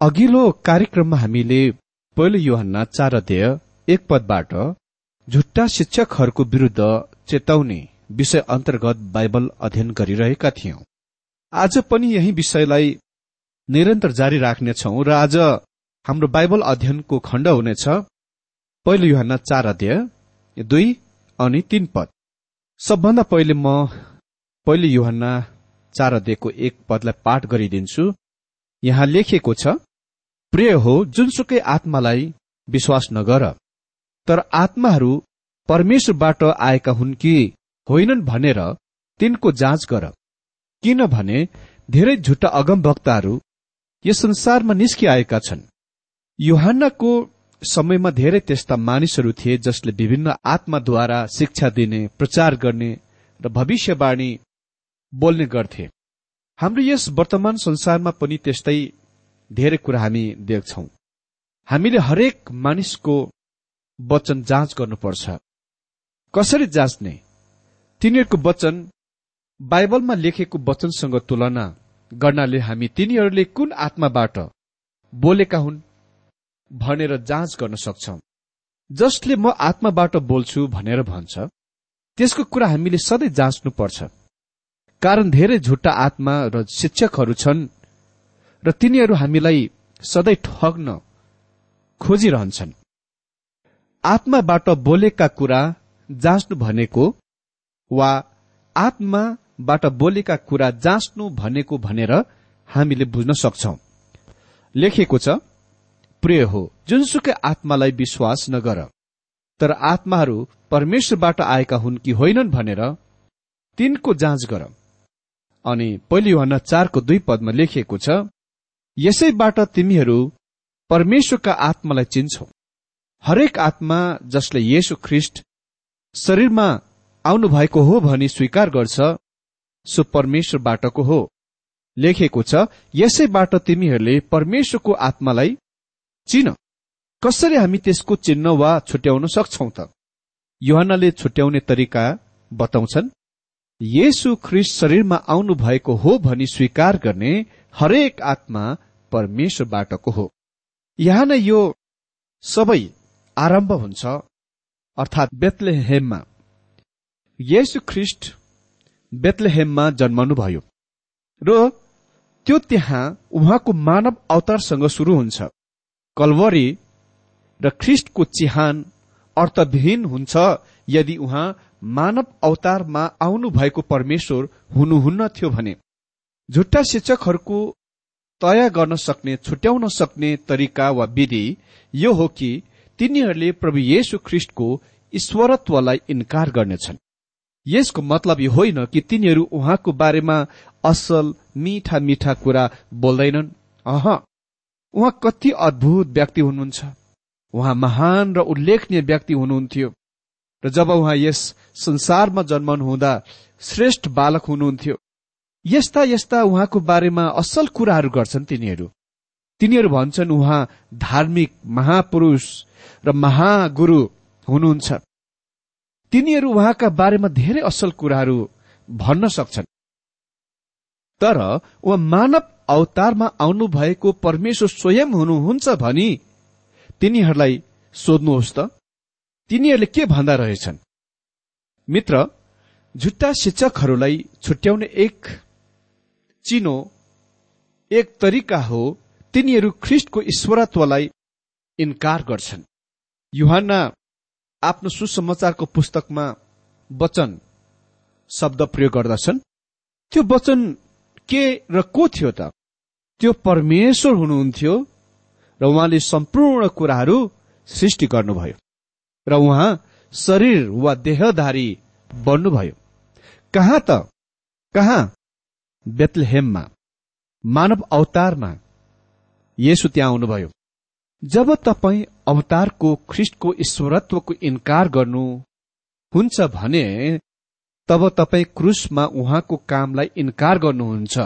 अघिल्लो कार्यक्रममा हामीले पहिलो योहन्ना चार अध्यय एक पदबाट झुट्टा शिक्षकहरूको विरूद्ध चेताउने विषय अन्तर्गत बाइबल अध्ययन गरिरहेका थियौं। आज पनि यही विषयलाई निरन्तर जारी राख्नेछौ र आज हाम्रो बाइबल अध्ययनको खण्ड हुनेछ पहिलो युहान चार अध्याय दुई अनि तीन पद। सबभन्दा पहिले म पहिलो युहान चार अध्यायको एक पदलाई पाठ गरिदिन्छु। यहाँ लेखिएको छ प्रिय हो जुनसुकै आत्मालाई विश्वास नगर। तर आत्माहरू परमेश्वरबाट आएका हुन् कि होइनन् भनेर तिनको जाँच गर। किनभने धेरै झुट्टा अगमवक्ताहरू यस संसारमा निस्किआएका छन्। युहानको समयमा धेरै त्यस्ता मानिसहरू थिए जसले विभिन्न आत्माद्वारा शिक्षा दिने प्रचार गर्ने र भविष्यवाणी बोल्ने गर्थे। हाम्रो यस वर्तमान संसारमा पनि त्यस्तै धेरै कुरा हामी देख्छौ। हामीले हरेक मानिसको वचन जाँच गर्नुपर्छ। कसरी जाँच्ने? तिनीहरूको वचन बाइबलमा लेखेको वचनसँग तुलना गर्नाले हामी तिनीहरूले कुन आत्माबाट बोलेका हुन् भनेर जाँच गर्न सक्छौ। जसले म आत्माबाट बोल्छु भनेर भन्छ त्यसको कुरा हामीले सधैँ जाँच्नुपर्छ। कारण धेरै झुट्टा आत्मा र शिक्षकहरू छन् र तिनीहरू हामीलाई सधैँ ठग्न खोजिरहन्छन्। आत्माबाट बोलेका कुरा जाँच्नु भनेको वा आत्माबाट बोलेका कुरा जाँच्नु भनेको भनेर हामीले बुझ्न सक्छौ। लेखिएको छ प्रिय हो जुनसुकै आत्मालाई विश्वास नगर तर आत्माहरू परमेश्वरबाट आएका हुन् कि होइनन् भनेर तिनको जाँच गर। अनि पहिलो युहना चारको दुई पदमा लेखिएको छ यसैबाट तिमीहरू परमेश्वरका आत्मालाई चिन्छौ। हरेक आत्मा जसले येशु ख्रिस्ट शरीरमा आउनु भएको हो भनी स्वीकार गर्छ सो परमेश्वरबाटको हो। लेखेको छ यसैबाट तिमीहरूले परमेश्वरको आत्मालाई चिन। कसरी हामी त्यसको चिन्ह वा छुट्याउन सक्छौ त? युहनाले छुट्याउने तरिका बताउँछन्। येसु ख्रिस शरीरमा आउनु भएको हो भनी स्वीकार गर्ने हरेक आत्मा परमेश्वरबाटको हो। यहाँ नै यो सबै आरम्भ हुन्छ अर्थात् बेतलेहेममा। येसु ख्रिस्ट बेतलेहेममा जन्मनुभयो र त्यो त्यहाँ उहाँको मानव अवतारसँग शुरू हुन्छ। कलवरी र ख्रिस्टको चिहान अर्थविहीन हुन्छ यदि उहाँ मानव अवतारमा आउनु भएको परमेश्वर हुनुहुन्न थियो भने झुट्टा शिक्षकहरूको तय गर्न सक्ने छुट्याउन सक्ने तरिका वा विधि यो हो कि तिनीहरूले प्रभु येशु ख्रिस्टको ईश्वरत्वलाई इन्कार गर्नेछन्। यसको मतलब यो होइन कि तिनीहरू उहाँको बारेमा असल मिठा मिठा कुरा बोल्दैनन्। अह उहाँ कति अद्भुत व्यक्ति हुनुहुन्छ। उहाँ महान र उल्लेखनीय व्यक्ति हुनुहुन्थ्यो। र जब उहाँ यस संसारमा जन्मनु हुँदा श्रेष्ठ बालक हुनुहुन्थ्यो यस्ता यस्ता उहाँको बारेमा असल कुराहरू गर्छन् तिनीहरू। तिनीहरू भन्छन् उहाँ धार्मिक महापुरुष र महागुरु हुनुहुन्छ। तिनीहरू उहाँका बारेमा धेरै असल कुराहरू भन्न सक्छन्। तर उहाँ मानव अवतारमा आउनु भएको परमेश्वर स्वयं हुनुहुन्छ भनी तिनीहरूलाई सोध्नुहोस् त। तिनीहरूले के भन्दा रहेछन्? मित्र झुट्टा शिक्षकहरूलाई छुट्याउने एक चिनो एक तरिका हो तिनीहरू ख्रिस्टको ईश्वरत्वलाई इन्कार गर्छन्। युहान आफ्नो सुसमाचारको पुस्तकमा वचन शब्द प्रयोग गर्दछन्। त्यो वचन के र को थियो त? त्यो परमेश्वर हुनुहुन्थ्यो र उहाँले सम्पूर्ण कुराहरू सृष्टि गर्नुभयो। र उहाँ शरीर वा देहधारी बन्नुभयो। कहाँ त? कहाँ? बेतलहेममा मानव अवतारमा येसु त्यहाँ आउनुभयो। जब तपाईँ अवतारको ख्रिस्टको ईश्वरत्वको इन्कार गर्नु हुन्छ भने तब तपाईँ क्रुसमा उहाँको कामलाई इन्कार गर्नुहुन्छ।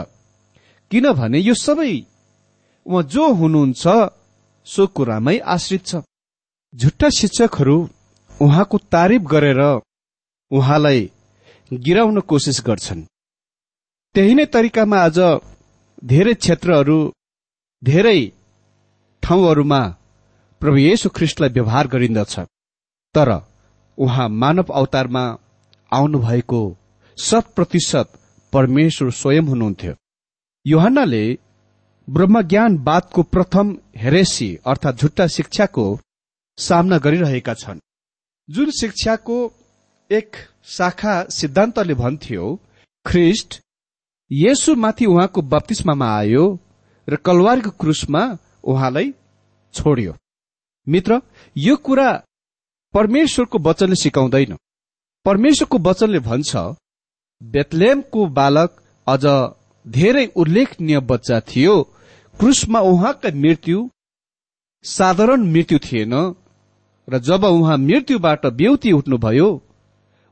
किनभने यो सबै उहाँ जो हुनुहुन्छ सो कुरामै आश्रित छ। झुट्टा शिक्षकहरू उहाँको तारिफ गरेर उहाँलाई गिराउन कोसिस गर्छन्। त्यही नै तरिकामा आज धेरै क्षेत्रहरू धेरै ठाउँहरूमा प्रभु येशु ख्रिस्टलाई व्यवहार गरिन्दछ। तर उहाँ मानव अवतारमा आउनुभएको शत प्रतिशत परमेश्वर स्वयं हुनुहुन्थ्यो। योहन्नाले ब्रह्मज्ञानवादको प्रथम हेरेसी अर्थात झुट्टा शिक्षाको सामना गरिरहेका छन्। जुन शिक्षाको एक शाखा सिद्धान्तले भन्थ्यो ख्रिस्ट येसुमाथि उहाँको बत्तिस्मामा आयो र कलवारको क्रुसमा उहाँलाई छोड्यो। मित्र यो कुरा परमेश्वरको वचनले सिकाउँदैन। परमेश्वरको वचनले भन्छ बेतलेमको बालक अझ धेरै उल्लेखनीय बच्चा थियो। क्रुसमा उहाँका मृत्यु साधारण मृत्यु थिएन। र जब उहाँ मृत्युबाट बेउती उठ्नुभयो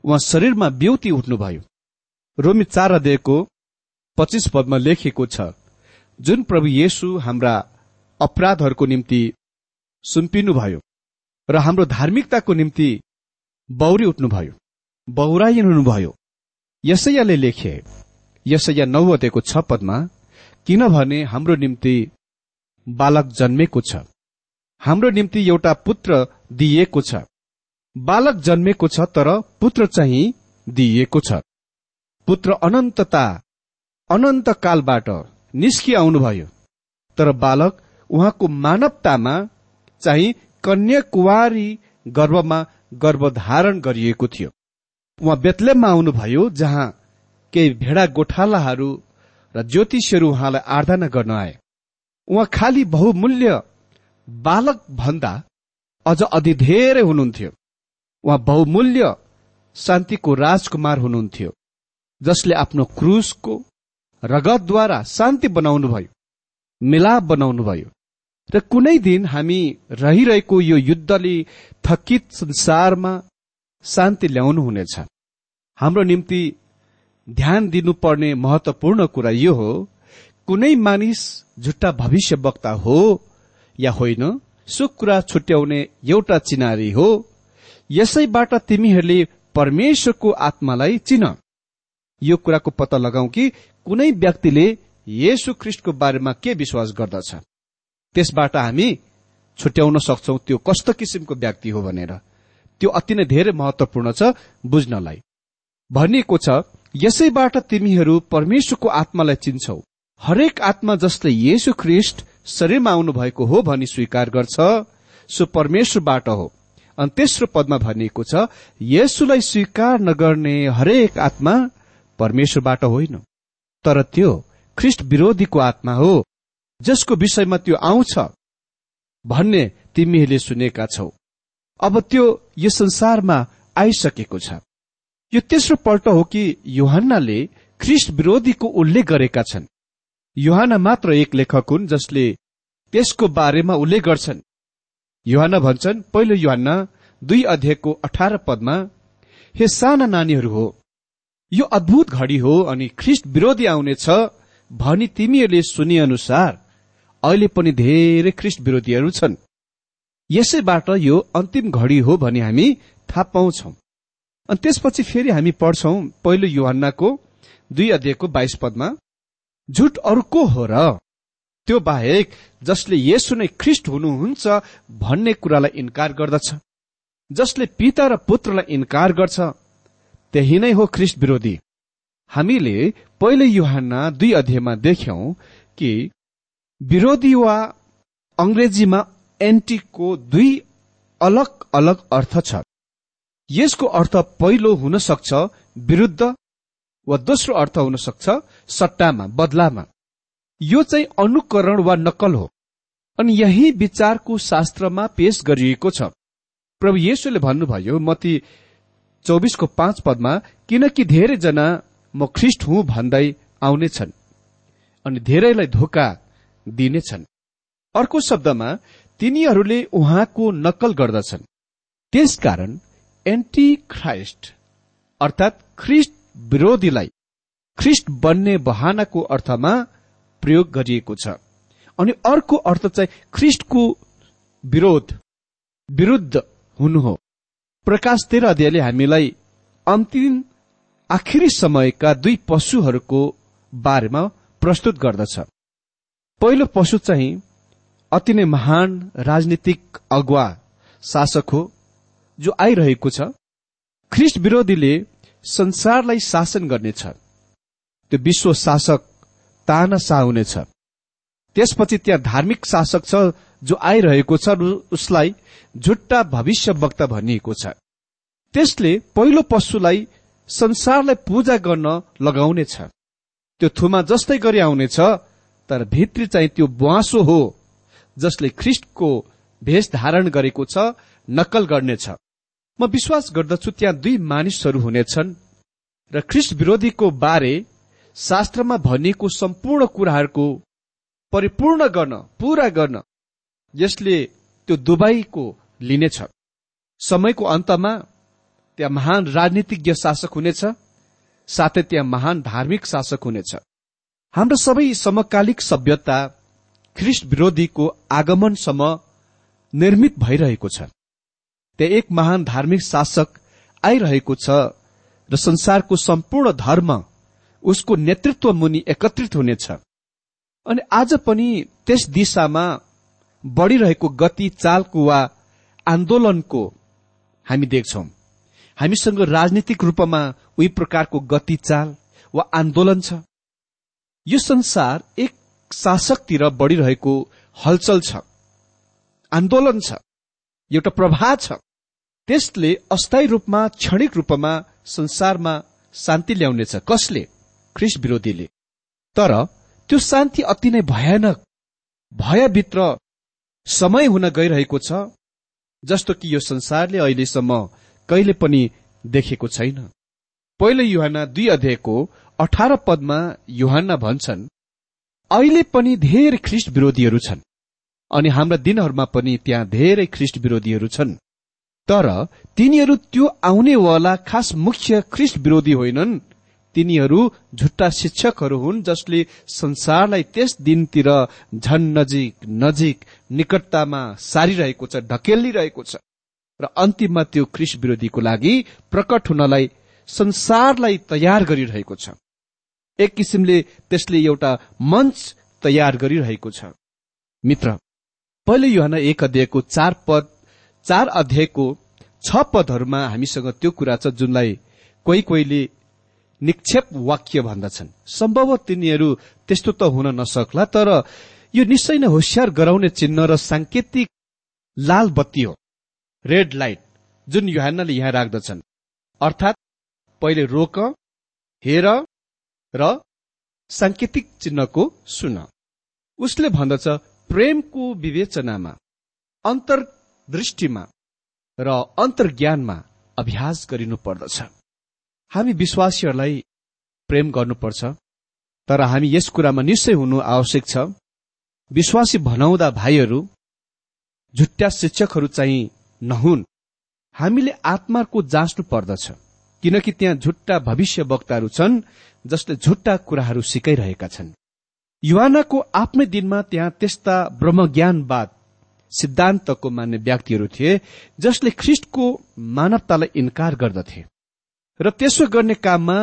उहाँ शरीरमा बेउती उठ्नुभयो। रोमी चार अध्यायको पच्चिस पदमा लेखिएको छ जुन प्रभु येशु हाम्रा अपराधहरूको निम्ति सुम्पिनुभयो र हाम्रो धार्मिकताको निम्ति बौरी उठ्नुभयो बौराइन हुनुभयो। यसैयाले लेखे यसैया नौ अध्यायको छ पदमा किनभने हाम्रो निम्ति बालक जन्मेको छ। हाम्रो निम्ति एउटा पुत्र दिइएको छ। बालक जन्मेको छ तर पुत्र चाहिँ दिइएको छ। पुत्र अनन्तता अनन्त कालबाट निस्कि आउनुभयो तर बालक उहाँको मानवतामा चाहिँ कन्या कुवारी गर्भमा गर्भधारण गरिएको थियो। उहाँ बेतलेममा आउनुभयो जहाँ केही भेडा गोठालाहरू र ज्योतिषहरू उहाँलाई आराधना गर्न आए। उहाँ खालि बहुमूल्य बालक भन्दा अझ अधि धेरै हुनुहुन्थ्यो। उहाँ बहुमूल्य शान्तिको राजकुमार हुनुहुन्थ्यो जसले आफ्नो क्रुसको रगतद्वारा शान्ति बनाउनुभयो मिलाप बनाउनुभयो। र कुनै दिन हामी रहिरहेको यो युद्धले थकित संसारमा शान्ति ल्याउनु हुनेछ। हाम्रो निम्ति ध्यान दिनुपर्ने महत्वपूर्ण कुरा यो हो कुनै मानिस झुट्टा भविष्य वक्ता हो या होइन सो कुरा छुट्याउने एउटा चिनारी हो। यसैबाट तिमीहरूले परमेश्वरको आत्मालाई चिन। यो कुराको पत्ता लगाऊ कि कुनै व्यक्तिले येशु ख्रिस्टको बारेमा के विश्वास गर्दछ। त्यसबाट हामी छुट्याउन सक्छौ त्यो कस्तो किसिमको व्यक्ति हो भनेर। त्यो अति नै धेरै महत्वपूर्ण छ बुझ्नलाई। भनिएको छ यसैबाट तिमीहरू परमेश्वरको आत्मालाई चिन्छौ। हरेक आत्मा जसले येशु ख्रिस्ट शरीरमा आउनु भएको हो भनी स्वीकार गर्छ सो परमेश्वरबाट हो। अनि तेस्रो पदमा भनिएको छ येशुलाई स्वीकार नगर्ने हरेक आत्मा परमेश्वरबाट होइन। तर त्यो ख्रिस्ट विरोधीको आत्मा हो जसको विषयमा त्यो आउँछ भन्ने तिमीहरूले सुनेका छौ। अब त्यो यो संसारमा आइसकेको छ। यो तेस्रो पल्ट हो कि योहन्नाले ख्रिस्ट विरोधीको उल्लेख गरेका छन्। योहाना मात्र एक लेखक हुन् जसले त्यसको बारेमा उल्लेख गर्छन्। योहाना भन्छन् पहिलो योहाना दुई अध्यायको अठार पदमा हे साना नानीहरू हो यो अद्भुत घडी हो अनि ख्रिस्ट विरोधी आउनेछ भनी तिमीहरूले सुने अनुसार अहिले पनि धेरै ख्रिस्ट विरोधीहरू छन्। यसैबाट यो अन्तिम घडी हो भनी हामी थाहा पाउँछौ। अनि त्यसपछि फेरि हामी पढ्छौ पहिलो युहन्नाको दुई अध्यायको बाइस पदमा झुट अरू को हो र? त्यो बाहेक जसले यसो नै ख्रिस्ट हुनुहुन्छ भन्ने कुरालाई इन्कार गर्दछ। जसले पिता र पुत्रलाई इन्कार गर्छ त्यही नै हो ख्रिस्ट विरोधी। हामीले पहिलो युहानमा दुई अध्यायमा देख्यौं कि विरोधी वा अंग्रेजीमा एन्टीको दुई अलग अलग अर्थ छ। यसको अर्थ पहिलो हुन सक्छ विरुद्ध वा दोस्रो अर्थ हुन सक्छ सट्टामा बदलामा। यो चाहिँ अनुकरण वा नक्कल हो। अनि यही विचारको शास्त्रमा पेश गरिएको छ। प्रभु येशुले भन्नुभयो मती चौबिसको पाँच पदमा किनकि धेरैजना म ख्रिस्ट हुँ भन्दै आउनेछन् अनि धेरैलाई धोका दिनेछन्। अर्को शब्दमा तिनीहरूले उहाँको नक्कल गर्दछन्। त्यसकारण एन्टी ख्राइस्ट अर्थात ख्रिस्ट विरोधीलाई ख्रिस्ट बन्ने बहानाको अर्थमा प्रयोग गरिएको छ। अनि अर्को अर्थ चाहिँ ख्रिस्टको विरोध विरुद्ध हुनु हो। प्रकाश तेह्र अध्यायले हामीलाई अन्तिम आखिरी समयका दुई पशुहरूको बारेमा प्रस्तुत गर्दछ। पहिलो पशु चाहिँ अति नै महान राजनीतिक अगुवा शासक हो जो आइरहेको छ। ख्रिस्ट विरोधीले संसारलाई शासन गर्नेछ। त्यो विश्व शासक तानासा हुनेछ। त्यसपछि त्यहाँ धार्मिक शासक छ जो आइरहेको छ उसलाई झुट्टा भविष्य वक्ता भनिएको छ। त्यसले पहिलो पशुलाई संसारलाई पूजा गर्न लगाउनेछ। त्यो थुमा जस्तै गरी आउनेछ तर भित्री चाहिँ त्यो बुवासो हो जसले ख्रिस्टको भेष धारण गरेको छ नक्कल गर्नेछ। म विश्वास गर्दछु त्यहाँ दुई मानिसहरू हुनेछन् र ख्रिस्ट विरोधीको बारे शास्त्रमा भनिएको सम्पूर्ण कुराहरूको परिपूर्ण गर्न पूरा गर्न यसले त्यो दुबाईको लिनेछ। समयको अन्तमा त्यहाँ महान राजनीतिज्ञ शासक हुनेछ साथै त्यहाँ महान धार्मिक शासक हुनेछ। हाम्रो सबै समकालिक सभ्यता ख्रिस्ट विरोधीको आगमनसम्म निर्मित भइरहेको छ। त्यहाँ एक महान धार्मिक शासक आइरहेको छ र संसारको सम्पूर्ण धर्म उसको नेतृत्व मुनि एकत्रित हुनेछ। अनि आज पनि त्यस दिशामा बढ़िरहेको गति चालको वा आन्दोलनको हामी देख्छौं। हामीसँग राजनीतिक रूपमा उही प्रकारको गति चाल वा आन्दोलन छ। यो संसार एक शासकतिर बढ़िरहेको हलचल छ। आन्दोलन छ। एउटा प्रभाव छ। त्यसले अस्थायी रूपमा क्षणिक रूपमा संसारमा शान्ति ल्याउनेछ। कसले? ख्रिस विरोधीले तर त्यो शान्ति अति नै भयानक भयभित्र समय हुन गइरहेको छ जस्तो कि यो संसारले अहिलेसम्म कहिले पनि देखेको छैन। पहिलो युहान दुई अध्यायको अठार पदमा युहान भन्छन् अहिले पनि धेरै ख्रिस्ट विरोधीहरू छन् अनि हाम्रा दिनहरूमा पनि त्यहाँ धेरै ख्रिस्ट विरोधीहरू छन्। तर तिनीहरू त्यो आउनेवाला खास मुख्य ख्रिस्ट विरोधी होइनन्। तिनीहरू झुट्टा शिक्षकहरू हुन् जसले संसारलाई त्यस दिनतिर झन नजिक नजिक निकटतामा सारिरहेको छ ढकेलिरहेको छ। र अन्तिममा त्यो ख्रिस विरोधीको लागि प्रकट हुनलाई संसारलाई तयार गरिरहेको छ। एक किसिमले त्यसले एउटा मञ्च तयार गरिरहेको छ। मित्र पहिले युहान एक अध्यायको चार पद चार अध्यायको छ पदहरूमा हामीसँग त्यो कुरा छ जुनलाई कोही कोहीले निक्षेप वाक्य भन्दछन्। सम्भव तिनीहरू त्यस्तो त हुन नसक्ला तर यो निश्चय नै होसियार गराउने चिन्ह र सांकेतिक लाल बत्ती हो रेड लाइट जुन युहानले यहाँ राख्दछन्। अर्थात् पहिले रोक हेर र सांकेतिक चिन्हको सुन। उसले भन्दछ प्रेमको विवेचनामा। अन्तर्दृष्टिमा र अन्तर्ज्ञानमा अभ्यास गरिनु पर्दछ हामी विश्वासीहरूलाई प्रेम गर्नुपर्छ तर हामी यस कुरामा निश्चय हुनु आवश्यक छ। विश्वासी भनाउँदा भाइहरू झुट्टा शिक्षकहरू चाहिँ नहुन्। हामीले आत्माको जाँच्नु पर्दछ किनकि त्यहाँ झुट्टा भविष्य वक्ताहरू छन् जसले झुट्टा कुराहरू सिकाइरहेका छन्। युवानाको आफ्नै दिनमा त्यहाँ त्यस्ता ब्रह्मज्ञानवाद सिद्धान्तको मान्ने व्यक्तिहरू थिए जसले ख्रिस्टको मानवतालाई इन्कार गर्दथे। र त्यसो गर्ने काममा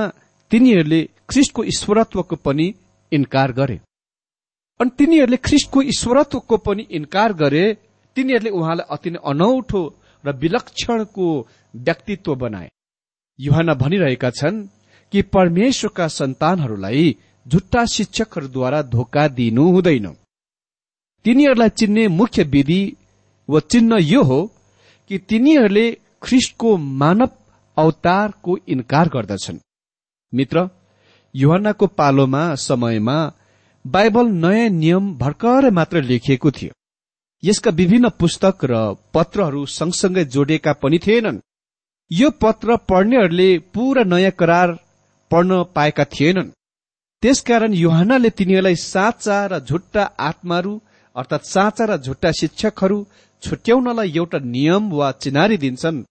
तिनीहरूले ख्रिस्टको ईश्वरत्वको पनि इन्कार गरे। अनि तिनीहरूले ख्रिस्टको ईश्वरत्वको पनि इन्कार गरे तिनीहरूले उहाँलाई अति नै अनौठो र विलक्षणको व्यक्तित्व बनाए। युहान भनिरहेका छन् कि परमेश्वरका सन्तानहरूलाई झुट्टा शिक्षकहरूद्वारा धोका दिनु हुँदैन। तिनीहरूलाई चिन्ने मुख्य विधि वा चिन्ह यो हो कि तिनीहरूले ख्रिस्टको मानव अवतारको इन्कार गर्दछन्। मित्र युहन्नाको पालोमा समयमा बाइबल नयाँ नियम भर्खरै मात्र लेखिएको थियो। यसका विभिन्न पुस्तक र पत्रहरू सँगसँगै जोडिएका पनि थिएनन्। यो पत्र पढ्नेहरूले पूरा नयाँ करार पढ्न पाएका थिएनन्। त्यसकारण युहानले तिनीहरूलाई साँचा र झुट्टा आत्माहरू अर्थात साँचा र झुट्टा शिक्षकहरू छुट्याउनलाई एउटा नियम वा चिनारी दिन्छन्।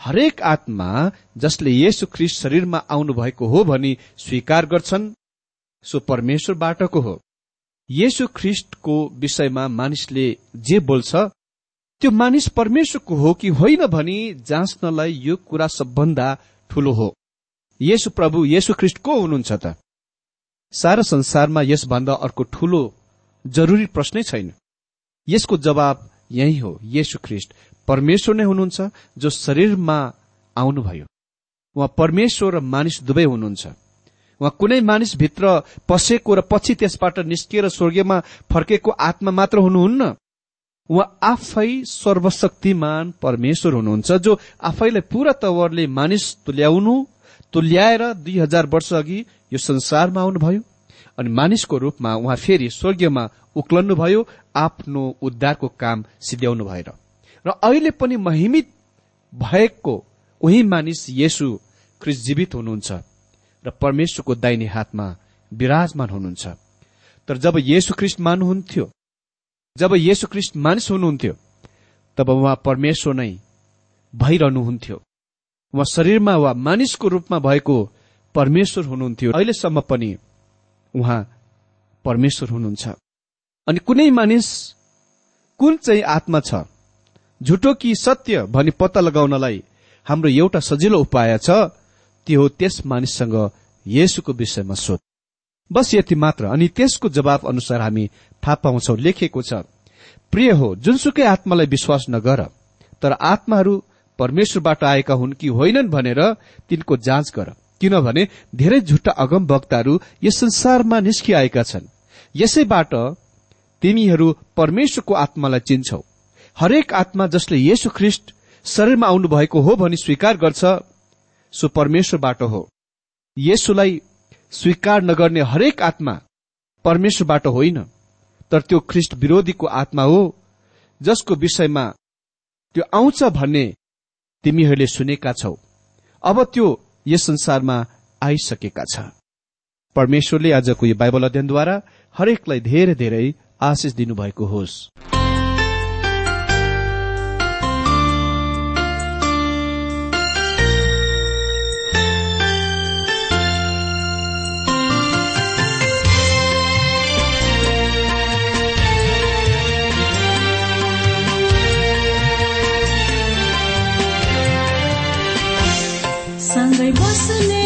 हरेक आत्मा जसले येशु ख्रिस्ट शरीरमा आउनु भएको हो भनी स्वीकार गर्छन् सो परमेश्वरबाटको हो। येशु ख्रिस्टको विषयमा मानिसले जे बोल्छ त्यो मानिस परमेश्वरको हो कि होइन भनी जाँच्नलाई यो कुरा सबभन्दा ठूलो हो। येशु प्रभु येशु ख्रिस्ट को हुनुहुन्छ त। सारा संसारमा यसभन्दा अर्को ठूलो जरुरी प्रश्नै छैन। यसको जवाब यही हो येशु ख्रिस्ट परमेश्वर नै हुनुहुन्छ जो शरीरमा आउनुभयो। उहाँ परमेश्वर र मानिस दुवै हुनुहुन्छ। उहाँ कुनै मानिसभित्र पसेको र पछि त्यसबाट निस्किएर स्वर्गीयमा फर्केको आत्मा मात्र हुनुहुन्न। उहाँ आफै सर्वशक्तिमान परमेश्वर हुनुहुन्छ जो आफैलाई पूरा तवरले मानिस तुल्याउनु तुल्याएर दुई हजार वर्ष अघि यो संसारमा आउनुभयो। अनि मानिसको रूपमा उहाँ फेरि स्वर्गीयमा उक्लन्नुभयो आफ्नो उद्धारको काम सिध्याउनु भएर। र अहिले पनि महिमित भएको उही मानिस येशु ख्रिस्ट जीवित हुनुहुन्छ र परमेश्वरको दाहिने हातमा विराजमान हुनुहुन्छ। तर जब येशु ख्रिस्ट मान्नुहुन्थ्यो जब येशु ख्रिस्ट मानिस हुनुहुन्थ्यो तब उहाँ परमेश्वर नै भइरहनुहुन्थ्यो। उहाँ शरीरमा वा मानिसको रूपमा भएको परमेश्वर हुनुहुन्थ्यो। अहिलेसम्म पनि उहाँ परमेश्वर हुनुहुन्छ। अनि कुनै मानिस कुन चाहिँ आत्मा छ झुटो कि सत्य भनी पत्ता लगाउनलाई हाम्रो एउटा सजिलो उपाय छ त्यो हो त्यस मानिससँग येसुको विषयमा सोध। बस यति मात्र अनि त्यसको जवाब अनुसार हामी थाहा पाउँछौ लेखिएको छ प्रिय हो जुनसुकै आत्मालाई विश्वास नगर तर आत्माहरू परमेश्वरबाट आएका हुन् कि होइनन् भनेर तिनको जाँच गर। किनभने धेरै झुट्टा अगम वक्ताहरू यस संसारमा निस्किआएका छन्। यसैबाट तिमीहरू परमेश्वरको आत्मालाई चिन्छौ। हरेक आत्मा जसले येशु ख्रिस्ट शरीरमा आउनु भएको हो भनी स्वीकार गर्छ सो परमेश्वरबाट हो। येशुलाई स्वीकार नगर्ने हरेक आत्मा परमेश्वरबाट होइन तर त्यो ख्रिस्ट विरोधीको आत्मा हो जसको विषयमा त्यो आउँछ भन्ने तिमीहरूले सुनेका छौ। अब त्यो यस संसारमा आइसकेका छ। परमेश्वरले आजको यो बाइबल अध्ययनद्वारा हरेकलाई धेरै धेरै आशिष दिनुभएको होस्। they was the